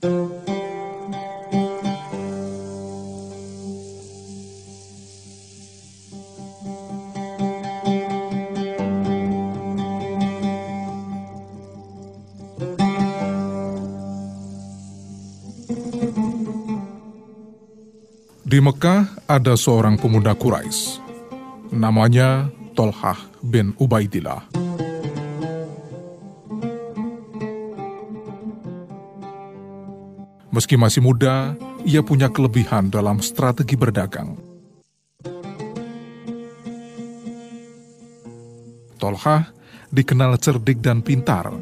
Di Mekah ada seorang pemuda Quraisy. Namanya Tolhah bin Ubaidillah. Meski masih muda, ia punya kelebihan dalam strategi berdagang. Tolhah dikenal cerdik dan pintar,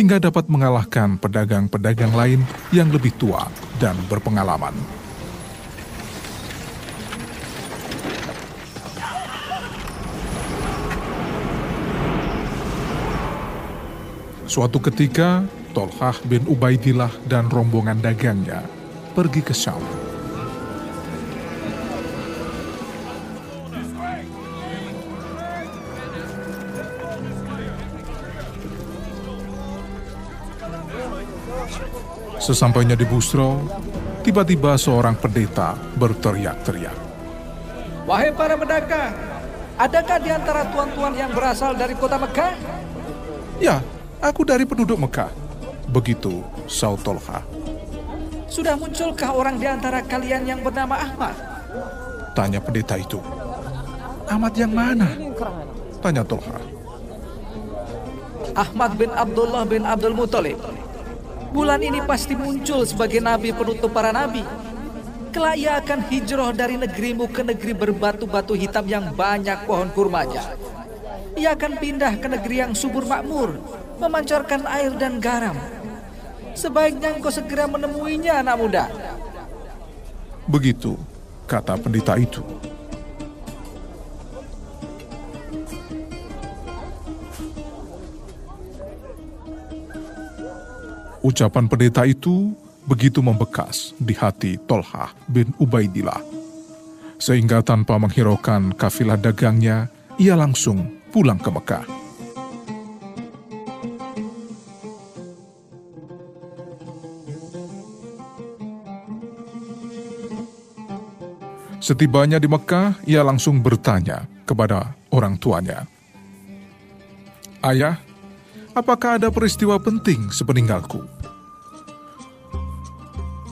hingga dapat mengalahkan pedagang-pedagang lain yang lebih tua dan berpengalaman. Suatu ketika, Tolhah bin Ubaidillah dan rombongan dagangnya pergi ke Syam. Sesampainya di Busro, tiba-tiba seorang pendeta berteriak-teriak. Wahai para pedagang, adakah di antara tuan-tuan yang berasal dari kota Mekah? Ya, Aku dari penduduk Mekah. Begitu Sautolha. Sudah munculkah orang di antara kalian yang bernama Ahmad? Tanya pendeta itu. Ahmad yang mana? Tanya Tolha. Ahmad bin Abdullah bin Abdul Muthalib. Bulan ini pasti muncul sebagai nabi penutup para nabi. Kelak ia akan hijrah dari negerimu ke negeri berbatu-batu hitam yang banyak pohon kurmanya. Ia akan pindah ke negeri yang subur makmur, memancarkan air dan garam. Sebaiknya engkau segera menemuinya, anak muda. Begitu kata pendeta itu. Ucapan pendeta itu begitu membekas di hati Tolhah bin Ubaidillah. Sehingga tanpa menghiraukan kafilah dagangnya, ia langsung pulang ke Mekah. Setibanya di Mekah, ia langsung bertanya kepada orang tuanya. Ayah, apakah ada peristiwa penting sepeninggalku?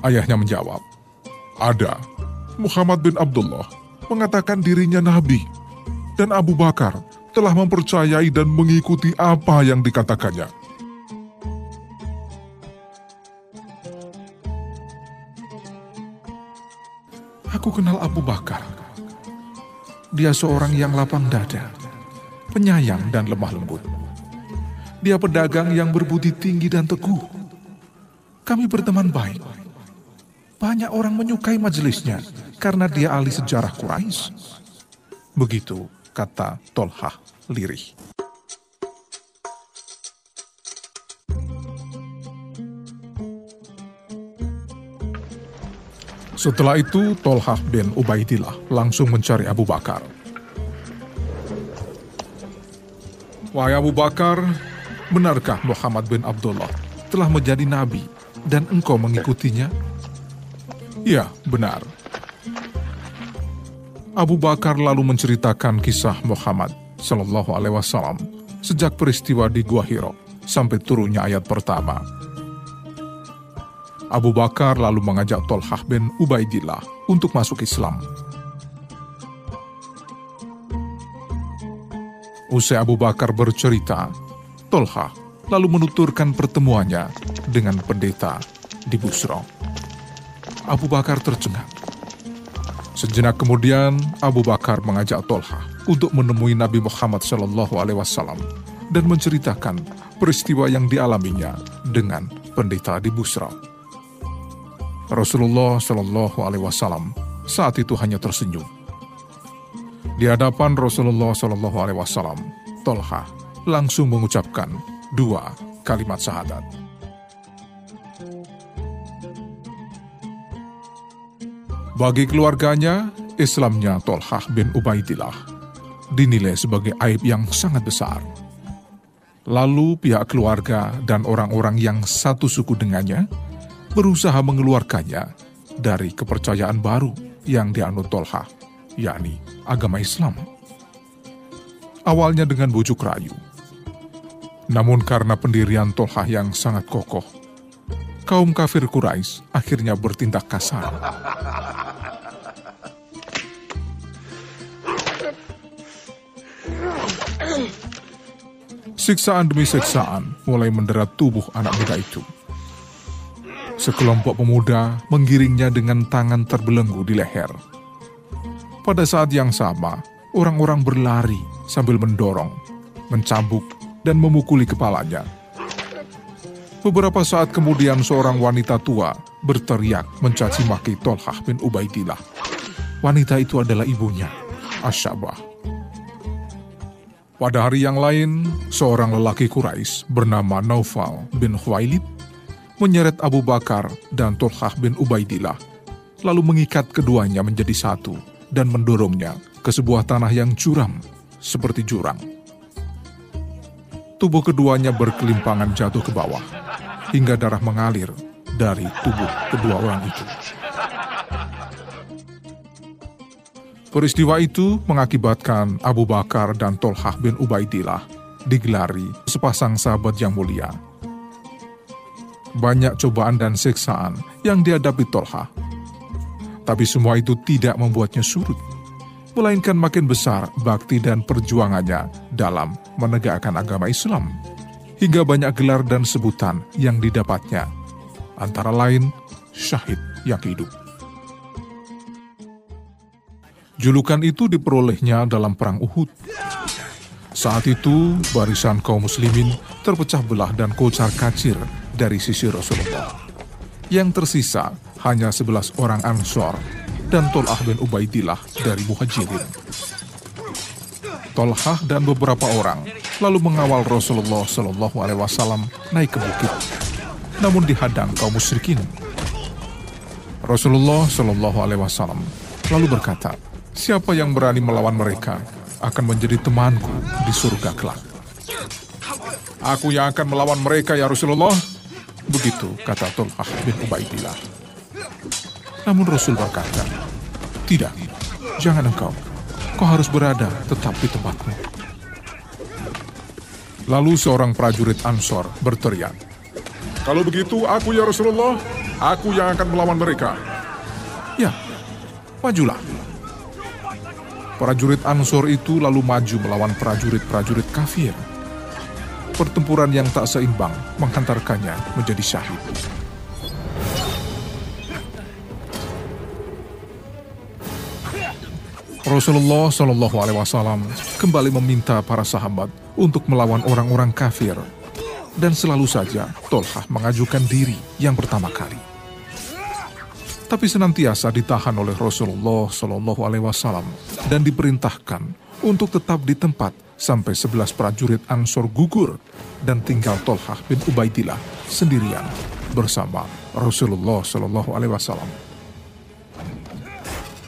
Ayahnya menjawab, ada. Muhammad bin Abdullah mengatakan dirinya nabi, dan Abu Bakar telah mempercayai dan mengikuti apa yang dikatakannya. Aku kenal Abu Bakar. Dia seorang yang lapang dada, penyayang dan lemah lembut. Dia pedagang yang berbudi tinggi dan teguh. Kami berteman baik. Banyak orang menyukai majelisnya karena dia ahli sejarah Quraisy. Begitu kata Tolhah lirih. Setelah itu, Tolhah bin Ubaidillah langsung mencari Abu Bakar. Wahai Abu Bakar, benarkah Muhammad bin Abdullah telah menjadi nabi dan engkau mengikutinya? Ya, benar. Abu Bakar lalu menceritakan kisah Muhammad Shallallahu Alaihi Wasallam sejak peristiwa di Gua Hiro sampai turunnya ayat pertama Abu Bakar lalu mengajak Tolhah bin Ubaidillah untuk masuk Islam. Usai Abu Bakar bercerita, Tolhah lalu menuturkan pertemuannya dengan pendeta di Busro. Abu Bakar tercengang. Sejenak kemudian, Abu Bakar mengajak Tolhah untuk menemui Nabi Muhammad SAW dan menceritakan peristiwa yang dialaminya dengan pendeta di Busra. Rasulullah Shallallahu Alaihi Wasallam saat itu hanya tersenyum. Di hadapan Rasulullah Shallallahu Alaihi Wasallam, Tolha langsung mengucapkan dua kalimat syahadat. Bagi keluarganya, Islamnya Tolhah bin Ubaidillah dinilai sebagai aib yang sangat besar. Lalu pihak keluarga dan orang-orang yang satu suku dengannya berusaha mengeluarkannya dari kepercayaan baru yang dianut Tolha, yakni agama Islam. Awalnya dengan bujuk rayu, namun karena pendirian Tolha yang sangat kokoh, kaum kafir Quraisy akhirnya bertindak kasar. Siksaan demi siksaan mulai menderat tubuh anak muda itu. Sekelompok pemuda menggiringnya dengan tangan terbelenggu di leher. Pada saat yang sama, orang-orang berlari sambil mendorong, mencambuk, dan memukuli kepalanya. Beberapa saat kemudian seorang wanita tua berteriak mencaci maki Tolhah bin Ubaidillah. Wanita itu adalah ibunya, Asyabah. Pada hari yang lain, seorang lelaki Quraisy bernama Naufal bin Khuwailid menyeret Abu Bakar dan Tolhah bin Ubaidillah, lalu mengikat keduanya menjadi satu dan mendorongnya ke sebuah tanah yang curam seperti jurang. Tubuh keduanya berkelimpangan jatuh ke bawah, hingga darah mengalir dari tubuh kedua orang itu. Peristiwa itu mengakibatkan Abu Bakar dan Tolhah bin Ubaidillah digelari sepasang sahabat yang mulia. Banyak cobaan dan siksaan yang dihadapi Tolhah. Tapi semua itu tidak membuatnya surut, melainkan makin besar bakti dan perjuangannya dalam menegakkan agama Islam. Hingga banyak gelar dan sebutan yang didapatnya, antara lain syahid yang hidup. Julukan itu diperolehnya dalam Perang Uhud. Saat itu, barisan kaum muslimin terpecah belah dan kocar kacir dari sisi Rasulullah. Yang tersisa hanya sebelas orang Ansor dan Tol'ah bin Ubaidillah dari Muhajirin. Tolhah dan beberapa orang lalu mengawal Rasulullah Shallallahu Alaihi Wasallam naik ke bukit, namun dihadang kaum musyrikin. Rasulullah Shallallahu Alaihi Wasallam lalu berkata, Siapa yang berani melawan mereka akan menjadi temanku di surga kelak. Aku yang akan melawan mereka ya Rasulullah. Begitu kata Tulhah bin Ubaidillah. Namun Rasul berkata, Tidak, jangan engkau. Kau harus berada tetap di tempatmu. Lalu seorang prajurit Ansor berteriak, Kalau begitu aku ya Rasulullah, aku yang akan melawan mereka. Ya, majulah. Prajurit Ansor itu lalu maju melawan prajurit-prajurit kafir. Pertempuran yang tak seimbang menghantarkannya menjadi syahid. Rasulullah Shallallahu Alaihi Wasallam kembali meminta para sahabat untuk melawan orang-orang kafir, dan selalu saja Tolhah mengajukan diri yang pertama kali tapi senantiasa ditahan oleh Rasulullah Shallallahu Alaihi Wasallam dan diperintahkan untuk tetap di tempat sampai sebelas prajurit Ansor gugur dan tinggal Tolhah bin Ubaidillah sendirian bersama Rasulullah Shallallahu Alaihi Wasallam.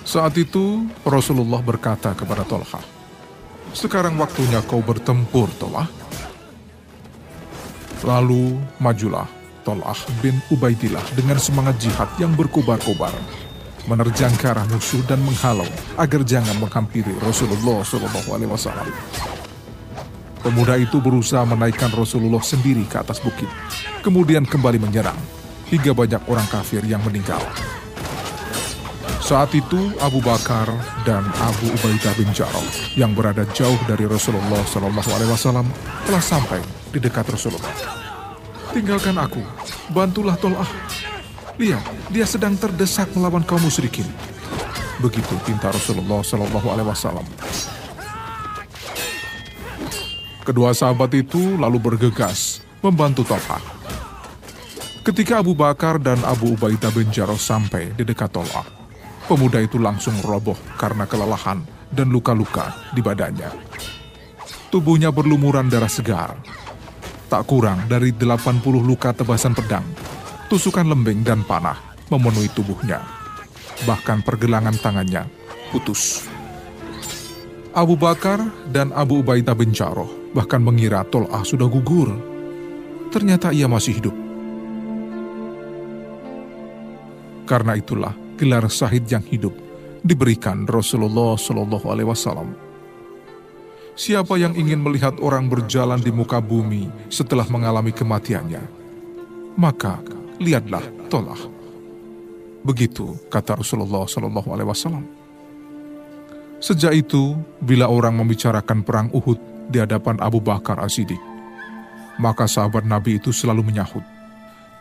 Saat itu Rasulullah berkata kepada Tolhah, sekarang waktunya kau bertempur, Tolhah. Lalu majulah Tol'ah bin Ubaidillah dengan semangat jihad yang berkobar-kobar, menerjang ke arah musuh dan menghalau agar jangan menghampiri Rasulullah SAW. Pemuda itu berusaha menaikkan Rasulullah sendiri ke atas bukit, kemudian kembali menyerang, hingga banyak orang kafir yang meninggal. Saat itu Abu Bakar dan Abu Ubaidah bin Jarrah yang berada jauh dari Rasulullah SAW telah sampai di dekat Rasulullah. Tinggalkan aku, bantulah Tol'ah. Lihat, dia sedang terdesak melawan kaum musyrikin. Begitu pinta Rasulullah Shallallahu Alaihi Wasallam. Kedua sahabat itu lalu bergegas membantu Tol'ah. Ketika Abu Bakar dan Abu Ubaidah bin Jarrah sampai di dekat Tol'ah, pemuda itu langsung roboh karena kelelahan dan luka-luka di badannya. Tubuhnya berlumuran darah segar tak kurang dari 80 luka tebasan pedang, tusukan lembing dan panah memenuhi tubuhnya. Bahkan pergelangan tangannya putus. Abu Bakar dan Abu Ubaidah bin Jarrah bahkan mengira Tol'ah sudah gugur. Ternyata ia masih hidup. Karena itulah gelar syahid yang hidup diberikan Rasulullah Shallallahu Alaihi Wasallam. Siapa yang ingin melihat orang berjalan di muka bumi setelah mengalami kematiannya, maka lihatlah Tolah. Begitu kata Rasulullah Shallallahu Alaihi Wasallam. Sejak itu, bila orang membicarakan perang Uhud di hadapan Abu Bakar As-Siddiq, maka sahabat Nabi itu selalu menyahut,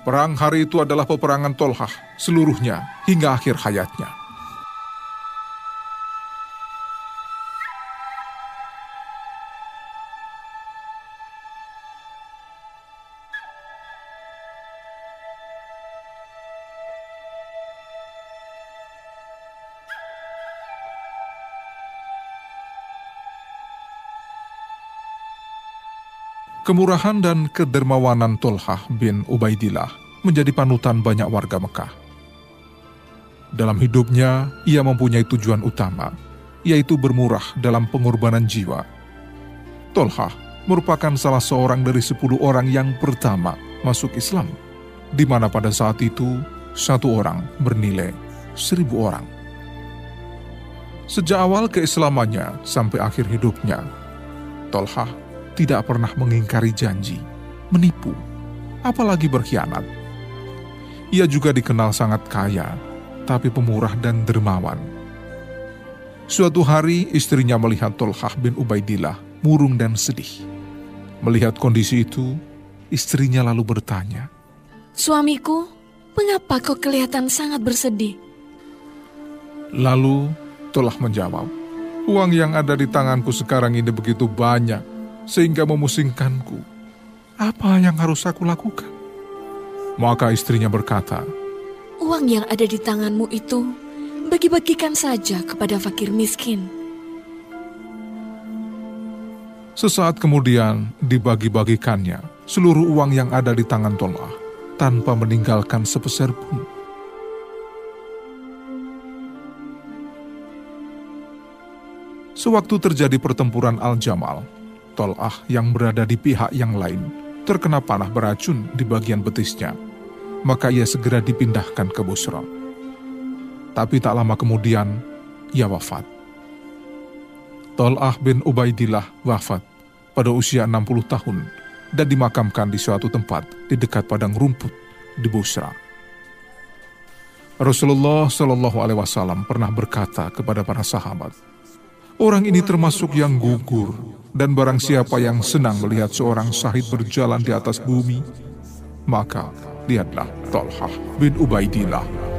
perang hari itu adalah peperangan Tolhah seluruhnya hingga akhir hayatnya. Kemurahan dan kedermawanan Tolhah bin Ubaidillah menjadi panutan banyak warga Mekah. Dalam hidupnya, ia mempunyai tujuan utama, yaitu bermurah dalam pengorbanan jiwa. Tolhah merupakan salah seorang dari sepuluh orang yang pertama masuk Islam, di mana pada saat itu satu orang bernilai seribu orang. Sejak awal keislamannya sampai akhir hidupnya, Tolhah tidak pernah mengingkari janji, menipu, apalagi berkhianat. Ia juga dikenal sangat kaya, tapi pemurah dan dermawan. Suatu hari istrinya melihat Tolhah bin Ubaidillah murung dan sedih. Melihat kondisi itu, istrinya lalu bertanya, Suamiku, mengapa kau kelihatan sangat bersedih? Lalu Tolah menjawab, Uang yang ada di tanganku sekarang ini begitu banyak, sehingga memusingkanku. Apa yang harus aku lakukan? Maka istrinya berkata, Uang yang ada di tanganmu itu bagi-bagikan saja kepada fakir miskin. Sesaat kemudian dibagi-bagikannya seluruh uang yang ada di tangan Tolah tanpa meninggalkan sepeser pun. Sewaktu terjadi pertempuran Al-Jamal, Tol'ah yang berada di pihak yang lain terkena panah beracun di bagian betisnya. Maka ia segera dipindahkan ke Busra. Tapi tak lama kemudian, ia wafat. Tol'ah bin Ubaidillah wafat pada usia 60 tahun dan dimakamkan di suatu tempat di dekat padang rumput di Busra. Rasulullah Shallallahu Alaihi Wasallam pernah berkata kepada para sahabat, Orang ini termasuk yang gugur, dan barang siapa yang senang melihat seorang syahid berjalan di atas bumi, maka lihatlah Talhah bin Ubaidillah